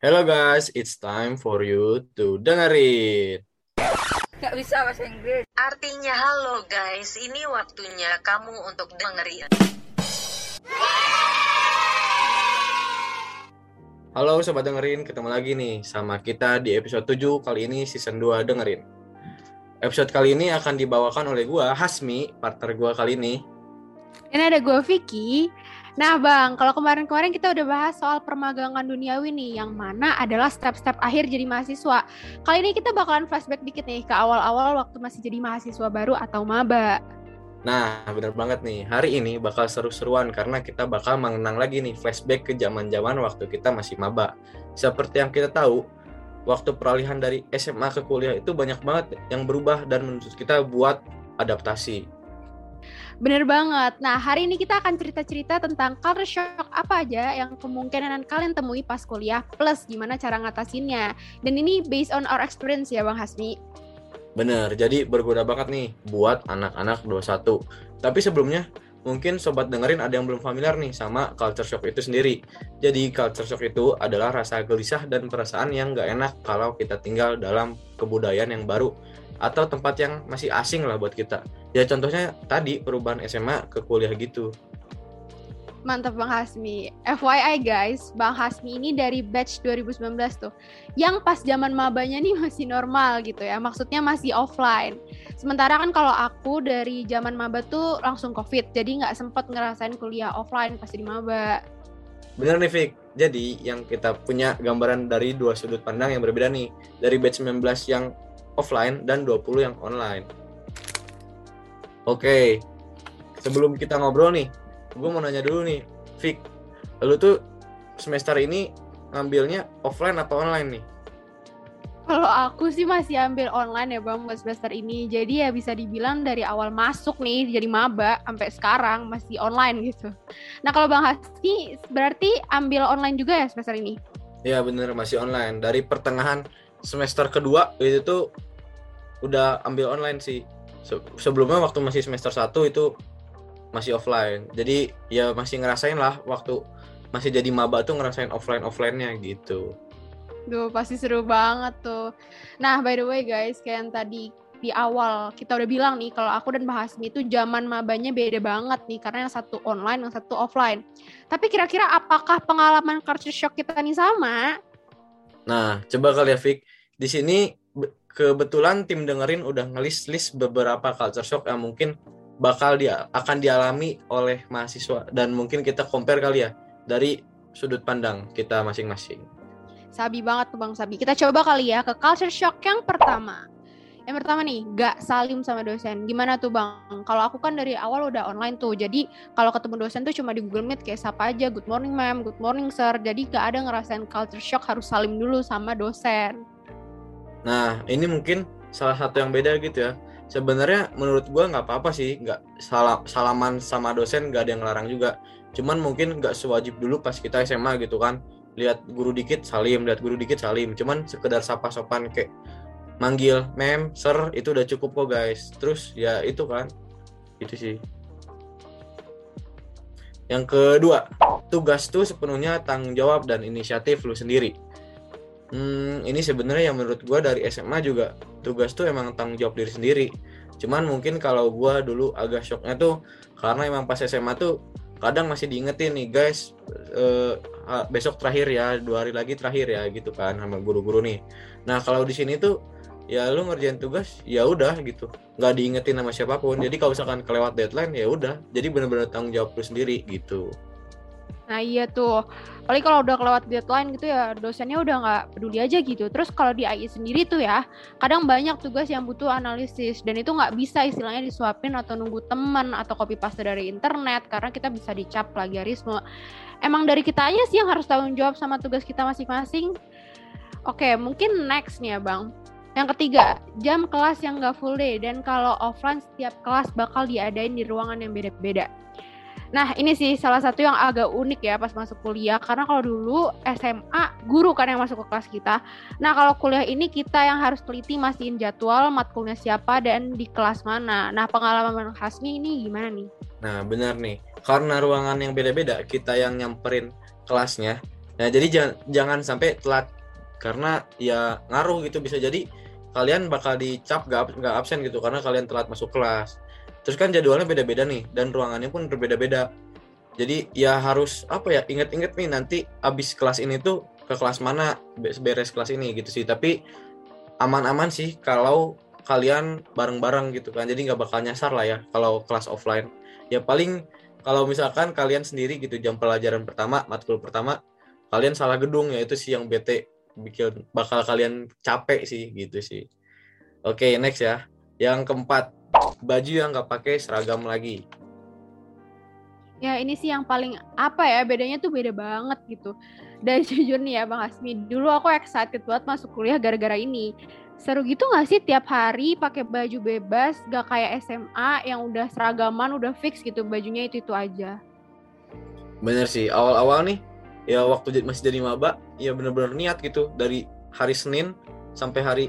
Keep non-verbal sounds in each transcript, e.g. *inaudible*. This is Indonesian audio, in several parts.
Hello guys, it's time for you to dengerin. Gak bisa bahasa Inggris. Artinya halo guys, ini waktunya kamu untuk dengerin. Halo sobat dengerin, ketemu lagi nih sama kita di episode 7 kali ini season 2 dengerin. Episode kali ini akan dibawakan oleh gua Hasmi, partner gua kali ini. Ini ada gue Vicky. Nah Bang, kalau kemarin-kemarin kita udah bahas soal permagangan duniawi nih, yang mana adalah step-step akhir jadi mahasiswa. Kali ini kita bakalan flashback dikit nih ke awal-awal waktu masih jadi mahasiswa baru atau maba. Nah, bener banget nih. Hari ini bakal seru-seruan karena kita bakal mengenang lagi nih flashback ke zaman-zaman waktu kita masih maba. Seperti yang kita tahu, waktu peralihan dari SMA ke kuliah itu banyak banget yang berubah dan menuntut kita buat adaptasi. Bener banget. Nah, hari ini kita akan cerita-cerita tentang culture shock apa aja yang kemungkinan kalian temui pas kuliah, plus gimana cara ngatasinnya. Dan ini based on our experience ya Bang Hasmi. Bener, jadi berguna banget nih buat anak-anak 21. Tapi sebelumnya, mungkin sobat dengerin ada yang belum familiar nih sama culture shock itu sendiri. Jadi culture shock itu adalah rasa gelisah dan perasaan yang gak enak kalau kita tinggal dalam kebudayaan yang baru atau tempat yang masih asing lah buat kita. Ya contohnya tadi perubahan SMA ke kuliah gitu. Mantap Bang Hasmi. FYI guys, Bang Hasmi ini dari batch 2019 tuh. Yang pas zaman mabanya nih masih normal gitu ya. Maksudnya masih offline. Sementara kan kalau aku dari zaman maba tuh langsung covid. Jadi nggak sempet ngerasain kuliah offline pas di maba. Bener nih Fik. Jadi yang kita punya gambaran dari dua sudut pandang yang berbeda nih. Dari batch 19 yang offline dan 20 yang online. Oke, sebelum kita ngobrol nih, gue mau nanya dulu nih, Vic, lu tuh semester ini ngambilnya offline atau online nih? Kalau aku sih masih ambil online ya bang buat semester ini. Jadi ya bisa dibilang dari awal masuk nih jadi maba sampai sekarang masih online gitu. Nah kalau bang Hasti berarti ambil online juga ya semester ini? Iya bener masih online. Dari pertengahan semester kedua itu tuh udah ambil online sih. sebelumnya waktu masih semester 1 itu masih offline. Jadi ya masih ngerasain lah waktu masih jadi maba tuh ngerasain offline offline-nya gitu. Duh, pasti seru banget tuh. Nah, by the way guys, kayak yang tadi di awal kita udah bilang nih kalau aku dan Bahasmi itu zaman mabanya beda banget nih karena yang satu online, yang satu offline. Tapi kira-kira apakah pengalaman culture shock kita nih sama? Nah, coba kali ya Fik. Di sini kebetulan tim dengerin udah ngelis-list beberapa culture shock yang mungkin bakal dia akan dialami oleh mahasiswa dan mungkin kita compare kali ya dari sudut pandang kita masing-masing. Sabi banget tuh Bang Sabi. Kita coba kali ya ke culture shock yang pertama. Yang pertama nih, gak salim sama dosen. Gimana tuh Bang? Kalau aku kan dari awal udah online tuh. Jadi kalau ketemu dosen tuh cuma di Google Meet kayak siapa aja, good morning ma'am, good morning sir. Jadi gak ada ngerasain culture shock harus salim dulu sama dosen. Nah, ini mungkin salah satu yang beda gitu ya. Sebenarnya menurut gua nggak apa-apa sih, nggak salam salaman sama dosen nggak ada yang larang juga. Cuman mungkin nggak sewajib dulu pas kita SMA gitu kan. Lihat guru dikit salim, lihat guru dikit salim. Cuman sekedar sapa sopan kayak manggil mem, sir itu udah cukup kok guys. Terus ya itu kan, itu sih. Yang kedua, tugas tuh sepenuhnya tanggung jawab dan inisiatif lu sendiri hmm, ini sebenarnya yang menurut gue dari SMA juga tugas tuh emang tanggung jawab diri sendiri. Cuman mungkin kalau gue dulu agak shocknya tuh karena emang pas SMA tuh kadang masih diingetin nih guys eh, besok terakhir ya dua hari lagi terakhir ya gitu kan sama guru-guru nih. Nah kalau di sini tuh ya lu ngerjain tugas ya udah gitu. Nggak diingetin sama siapa pun. Jadi kalau misalkan kelewat deadline ya udah. Jadi benar-benar tanggung jawab lu sendiri gitu Nah iya tuh, paling kalau udah kelewat deadline gitu ya dosennya udah nggak peduli aja gitu. Terus kalau di AI sendiri tuh ya, kadang banyak tugas yang butuh analisis dan itu nggak bisa istilahnya disuapin atau nunggu teman atau copy paste dari internet karena kita bisa dicap plagiarisme. Emang dari kita aja sih yang harus tanggung jawab sama tugas kita masing-masing. Oke, mungkin next nih ya bang. Yang ketiga, jam kelas yang nggak full day dan kalau offline setiap kelas bakal diadain di ruangan yang beda-beda. Nah, ini sih salah satu yang agak unik ya pas masuk kuliah karena kalau dulu SMA guru kan yang masuk ke kelas kita. Nah, kalau kuliah ini kita yang harus teliti mastiin jadwal matkulnya siapa dan di kelas mana. Nah, pengalaman Hasmi ini gimana nih? Nah, benar nih. Karena ruangan yang beda-beda, kita yang nyamperin kelasnya Nah, jadi jangan jangan sampai telat karena ya ngaruh gitu bisa jadi kalian bakal dicap gak, gak absen gitu karena kalian telat masuk kelas. Terus kan jadwalnya beda-beda nih dan ruangannya pun berbeda-beda. Jadi ya harus apa ya inget-inget nih nanti abis kelas ini tuh ke kelas mana beres kelas ini gitu sih. Tapi aman-aman sih kalau kalian bareng-bareng gitu kan. Jadi nggak bakal nyasar lah ya kalau kelas offline. Ya paling kalau misalkan kalian sendiri gitu jam pelajaran pertama, matkul pertama kalian salah gedung ya itu sih yang bete bikin bakal kalian capek sih gitu sih oke next ya yang keempat baju yang nggak pakai seragam lagi. Ya ini sih yang paling apa ya bedanya tuh beda banget gitu. Dan *laughs* jujur nih ya Bang Asmi dulu aku excited banget masuk kuliah gara-gara ini. Seru gitu gak sih tiap hari pakai baju bebas gak kayak SMA yang udah seragaman udah fix gitu bajunya itu itu aja? Bener sih awal-awal nih ya waktu masih jadi maba ya bener-bener niat gitu. Dari hari Senin sampai hari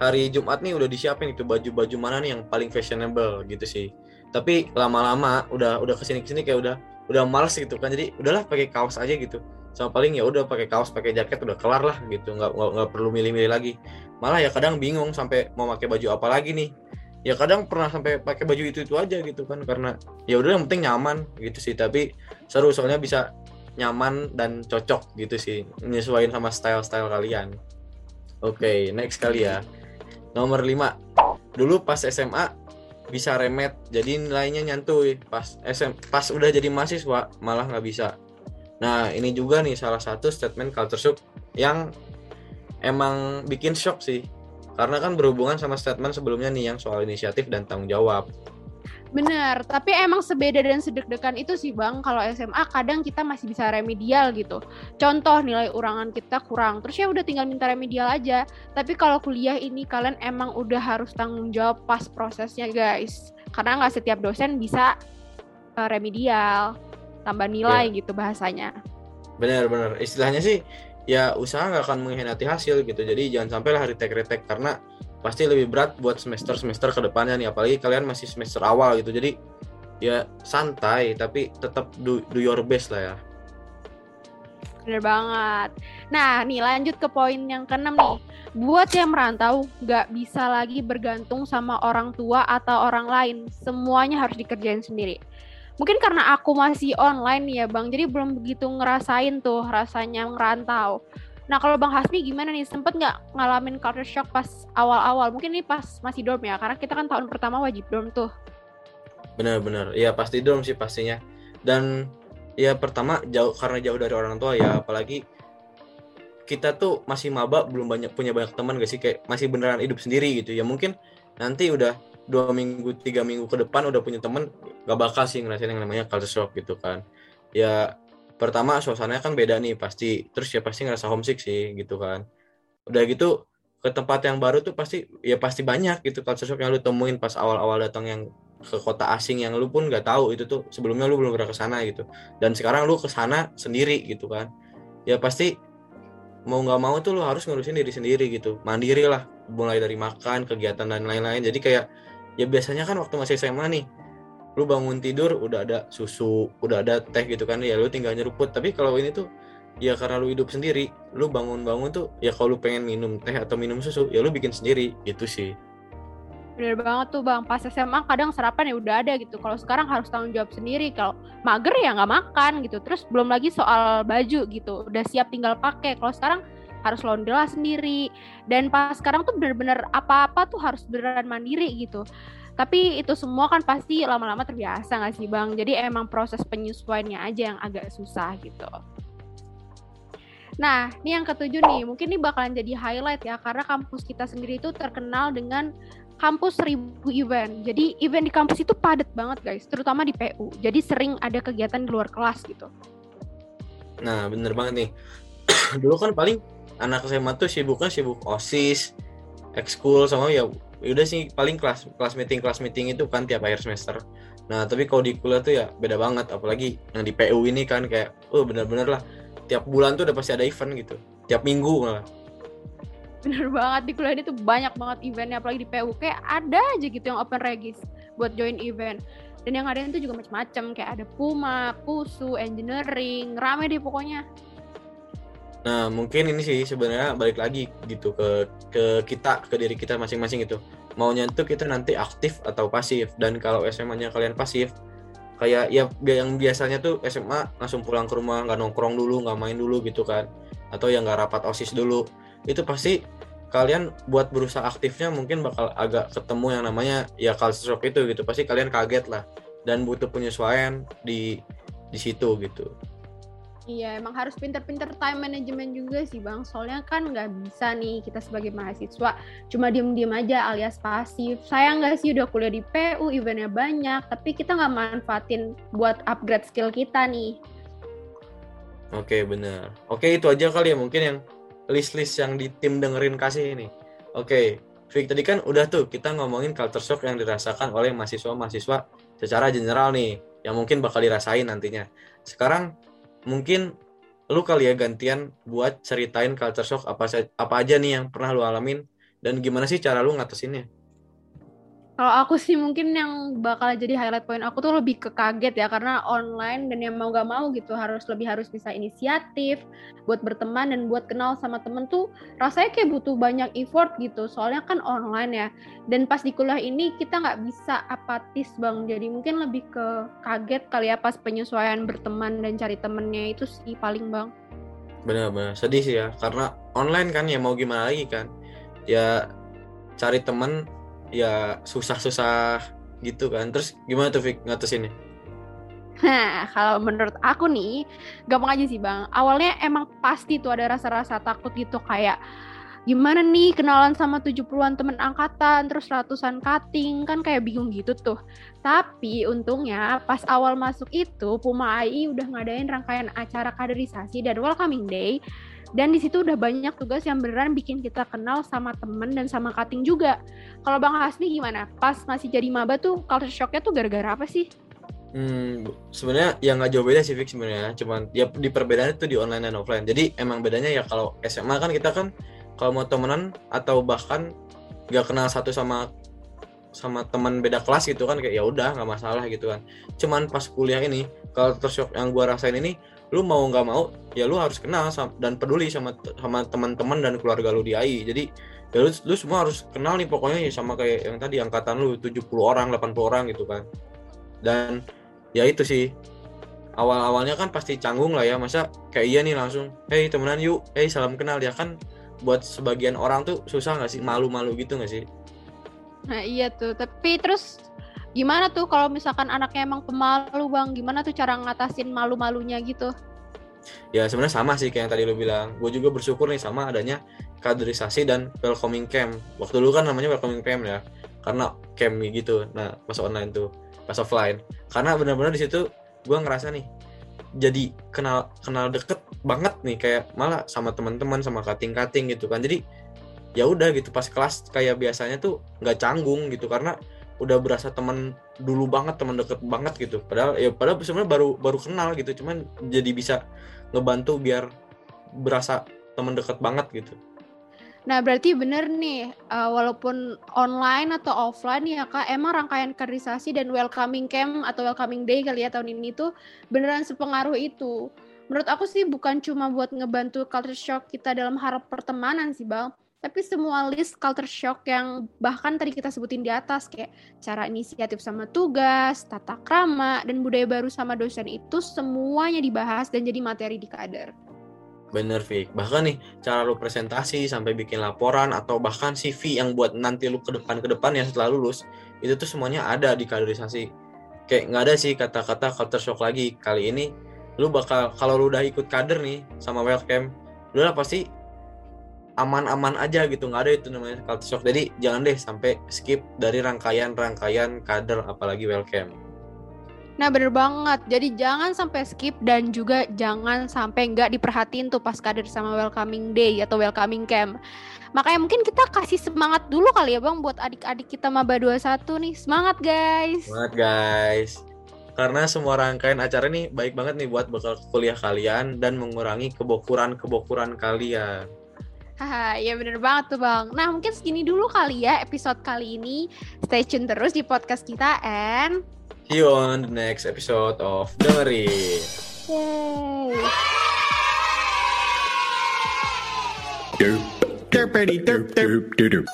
hari Jumat nih udah disiapin itu baju-baju mana nih yang paling fashionable gitu sih. Tapi lama-lama udah udah ke sini ke sini kayak udah udah males gitu kan. Jadi udahlah pakai kaos aja gitu. Sama paling ya udah pakai kaos pakai jaket udah kelar lah gitu. Nggak nggak perlu milih-milih lagi. Malah ya kadang bingung sampai mau pakai baju apa lagi nih. Ya kadang pernah sampai pakai baju itu itu aja gitu kan. Karena ya udah yang penting nyaman gitu sih. Tapi seru soalnya bisa nyaman dan cocok gitu sih. Menyesuaikan sama style-style kalian. Oke okay, next kali ya nomor 5 dulu pas SMA bisa remet jadi nilainya nyantuy pas SM pas udah jadi mahasiswa malah nggak bisa. Nah ini juga nih salah satu statement culture shock yang emang bikin shock sih. Karena kan berhubungan sama statement sebelumnya nih yang soal inisiatif dan tanggung jawab Bener, tapi emang sebeda dan sedek-dekan itu sih Bang, kalau SMA kadang kita masih bisa remedial gitu. Contoh nilai urangan kita kurang, terus ya udah tinggal minta remedial aja. Tapi kalau kuliah ini kalian emang udah harus tanggung jawab pas prosesnya guys. Karena nggak setiap dosen bisa uh, remedial, tambah nilai yeah. gitu bahasanya. Bener-bener, istilahnya sih ya usaha nggak akan mengkhianati hasil gitu. Jadi jangan sampai lah retake-retake karena pasti lebih berat buat semester-semester ke depannya nih apalagi kalian masih semester awal gitu. Jadi ya santai tapi tetap do, do your best lah ya. Bener banget. Nah nih lanjut ke poin yang keenam nih. Buat yang merantau nggak bisa lagi bergantung sama orang tua atau orang lain. Semuanya harus dikerjain sendiri. Mungkin karena aku masih online ya bang. Jadi belum begitu ngerasain tuh rasanya ngerantau Nah kalau Bang Hasmi gimana nih? Sempet nggak ngalamin culture shock pas awal-awal? Mungkin ini pas masih dorm ya, karena kita kan tahun pertama wajib dorm tuh. Bener-bener, ya pasti dorm sih pastinya. Dan ya pertama jauh karena jauh dari orang tua ya, apalagi kita tuh masih maba belum banyak punya banyak teman gak sih kayak masih beneran hidup sendiri gitu ya mungkin nanti udah dua minggu tiga minggu ke depan udah punya teman gak bakal sih ngerasain yang namanya culture shock gitu kan ya pertama suasananya kan beda nih pasti terus ya pasti ngerasa homesick sih gitu kan. Udah gitu ke tempat yang baru tuh pasti ya pasti banyak gitu culture shock yang lu temuin pas awal-awal datang yang ke kota asing yang lu pun nggak tahu itu tuh sebelumnya lu belum pernah ke sana gitu. Dan sekarang lu ke sana sendiri gitu kan. Ya pasti mau nggak mau tuh lu harus ngurusin diri sendiri gitu. Mandiri lah mulai dari makan kegiatan dan lain-lain. Jadi kayak ya biasanya kan waktu masih SMA nih lu bangun tidur udah ada susu udah ada teh gitu kan ya lu tinggal nyeruput. Tapi kalau ini tuh ya karena lu hidup sendiri lu bangun-bangun tuh ya kalau lu pengen minum teh atau minum susu ya lu bikin sendiri itu sih. Bener banget tuh bang. Pas SMA kadang sarapan ya udah ada gitu. Kalau sekarang harus tanggung jawab sendiri. Kalau mager ya nggak makan gitu. Terus belum lagi soal baju gitu. Udah siap tinggal pakai. Kalau sekarang harus laundry sendiri. Dan pas sekarang tuh bener-bener apa-apa tuh harus beneran mandiri gitu tapi itu semua kan pasti lama-lama terbiasa nggak sih bang jadi emang proses penyesuaiannya aja yang agak susah gitu Nah, ini yang ketujuh nih, mungkin ini bakalan jadi highlight ya, karena kampus kita sendiri itu terkenal dengan kampus seribu event. Jadi event di kampus itu padat banget guys, terutama di PU. Jadi sering ada kegiatan di luar kelas gitu. Nah, bener banget nih. *clears throat* Dulu kan paling anak SMA tuh sibuknya sibuk OSIS, ekskul sama ya udah sih paling kelas kelas meeting kelas meeting itu kan tiap akhir semester. Nah tapi kalau di kuliah tuh ya beda banget apalagi yang di PU ini kan kayak oh bener-bener lah tiap bulan tuh udah pasti ada event gitu tiap minggu malah. Bener banget di kuliah ini tuh banyak banget eventnya apalagi di PU kayak ada aja gitu yang open regis buat join event. Dan yang ada itu juga macam-macam kayak ada Puma, Pusu, Engineering, rame deh pokoknya Nah, mungkin ini sih sebenarnya balik lagi gitu ke ke kita, ke diri kita masing-masing itu. Maunya itu kita nanti aktif atau pasif. Dan kalau SMA-nya kalian pasif, kayak ya yang biasanya tuh SMA langsung pulang ke rumah, nggak nongkrong dulu, nggak main dulu gitu kan. Atau yang nggak rapat OSIS dulu. Itu pasti kalian buat berusaha aktifnya mungkin bakal agak ketemu yang namanya ya culture shock itu gitu. Pasti kalian kaget lah dan butuh penyesuaian di di situ gitu. Iya, emang harus pinter-pinter time management juga sih bang. Soalnya kan nggak bisa nih kita sebagai mahasiswa cuma diem-diem aja alias pasif. Sayang nggak sih udah kuliah di PU, eventnya banyak, tapi kita nggak manfaatin buat upgrade skill kita nih. Oke bener. Oke itu aja kali ya mungkin yang list-list yang di tim dengerin kasih ini. Oke, Vic tadi kan udah tuh kita ngomongin culture shock yang dirasakan oleh mahasiswa-mahasiswa secara general nih, yang mungkin bakal dirasain nantinya. Sekarang mungkin lu kali ya gantian buat ceritain culture shock apa apa aja nih yang pernah lu alamin dan gimana sih cara lu ngatasinnya? Kalau aku sih mungkin yang bakal jadi highlight point aku tuh lebih ke kaget ya karena online dan yang mau gak mau gitu harus lebih harus bisa inisiatif buat berteman dan buat kenal sama temen tuh rasanya kayak butuh banyak effort gitu. Soalnya kan online ya dan pas di kuliah ini kita nggak bisa apatis bang. Jadi mungkin lebih ke kaget kali ya pas penyesuaian berteman dan cari temennya itu sih paling bang. Bener-bener sedih sih ya karena online kan ya mau gimana lagi kan. Ya cari temen ya susah-susah gitu kan terus gimana tuh Vic ngatasinnya Nah, kalau menurut aku nih, gampang aja sih bang. Awalnya emang pasti tuh ada rasa-rasa takut gitu kayak gimana nih kenalan sama 70-an temen angkatan, terus ratusan cutting, kan kayak bingung gitu tuh. Tapi untungnya pas awal masuk itu, Puma AI udah ngadain rangkaian acara kaderisasi dan welcoming day. Dan di situ udah banyak tugas yang beneran bikin kita kenal sama temen dan sama cutting juga. Kalau Bang Hasmi gimana? Pas masih jadi maba tuh culture shocknya tuh gara-gara apa sih? Hmm, sebenarnya ya nggak jauh beda sih Vic sebenarnya, cuman ya di perbedaannya tuh di online dan offline. Jadi emang bedanya ya kalau SMA kan kita kan kalau mau temenan atau bahkan nggak kenal satu sama sama teman beda kelas gitu kan kayak ya udah nggak masalah gitu kan. Cuman pas kuliah ini kalau shock yang gua rasain ini, lu mau nggak mau ya lu harus kenal dan peduli sama sama teman-teman dan keluarga lu di AI. Jadi ya lu, lu semua harus kenal nih pokoknya ya sama kayak yang tadi angkatan lu 70 orang, 80 orang gitu kan. Dan ya itu sih. Awal-awalnya kan pasti canggung lah ya masa kayak iya nih langsung hey temenan yuk hey salam kenal. Ya kan buat sebagian orang tuh susah nggak sih? Malu-malu gitu nggak sih? Nah iya tuh, tapi terus gimana tuh kalau misalkan anaknya emang pemalu bang, gimana tuh cara ngatasin malu-malunya gitu? ya sebenarnya sama sih kayak yang tadi lu bilang. Gue juga bersyukur nih sama adanya kaderisasi dan welcoming camp. Waktu dulu kan namanya welcoming camp ya karena camp gitu. Nah pas online tuh pas offline. Karena benar-benar di situ gue ngerasa nih jadi kenal kenal deket banget nih kayak malah sama teman-teman sama kating-kating gitu kan. Jadi ya udah gitu pas kelas kayak biasanya tuh nggak canggung gitu. Karena udah berasa teman dulu banget teman deket banget gitu. Padahal ya padahal sebenarnya baru baru kenal gitu. Cuman jadi bisa ngebantu biar berasa teman deket banget gitu. Nah berarti bener nih, uh, walaupun online atau offline ya kak, emang rangkaian kaderisasi dan welcoming camp atau welcoming day kali ya tahun ini tuh beneran sepengaruh itu. Menurut aku sih bukan cuma buat ngebantu culture shock kita dalam hal pertemanan sih bang, tapi semua list culture shock yang bahkan tadi kita sebutin di atas kayak cara inisiatif sama tugas, tata krama, dan budaya baru sama dosen itu semuanya dibahas dan jadi materi di kader. Bener Fik, bahkan nih cara lu presentasi sampai bikin laporan atau bahkan CV yang buat nanti lu ke depan ke depan ya setelah lulus itu tuh semuanya ada di kaderisasi. Kayak nggak ada sih kata-kata culture shock lagi kali ini. Lu bakal kalau lu udah ikut kader nih sama welcome, lu lah pasti aman-aman aja gitu nggak ada itu namanya culture shock. Jadi jangan deh sampai skip dari rangkaian-rangkaian kader apalagi welcome. Nah bener banget, jadi jangan sampai skip dan juga jangan sampai nggak diperhatiin tuh pas kader sama welcoming day atau welcoming camp. Makanya mungkin kita kasih semangat dulu kali ya bang buat adik-adik kita maba 21 nih. Semangat guys! Semangat guys. Karena semua rangkaian acara ini baik banget nih buat bekal kuliah kalian dan mengurangi kebokuran-kebokuran kalian. Haha, ya bener banget tuh bang. Nah mungkin segini dulu kali ya episode kali ini. Stay tune terus di podcast kita and... See you on the next episode of Dengerin. Yay! Derp derp derp derp derp.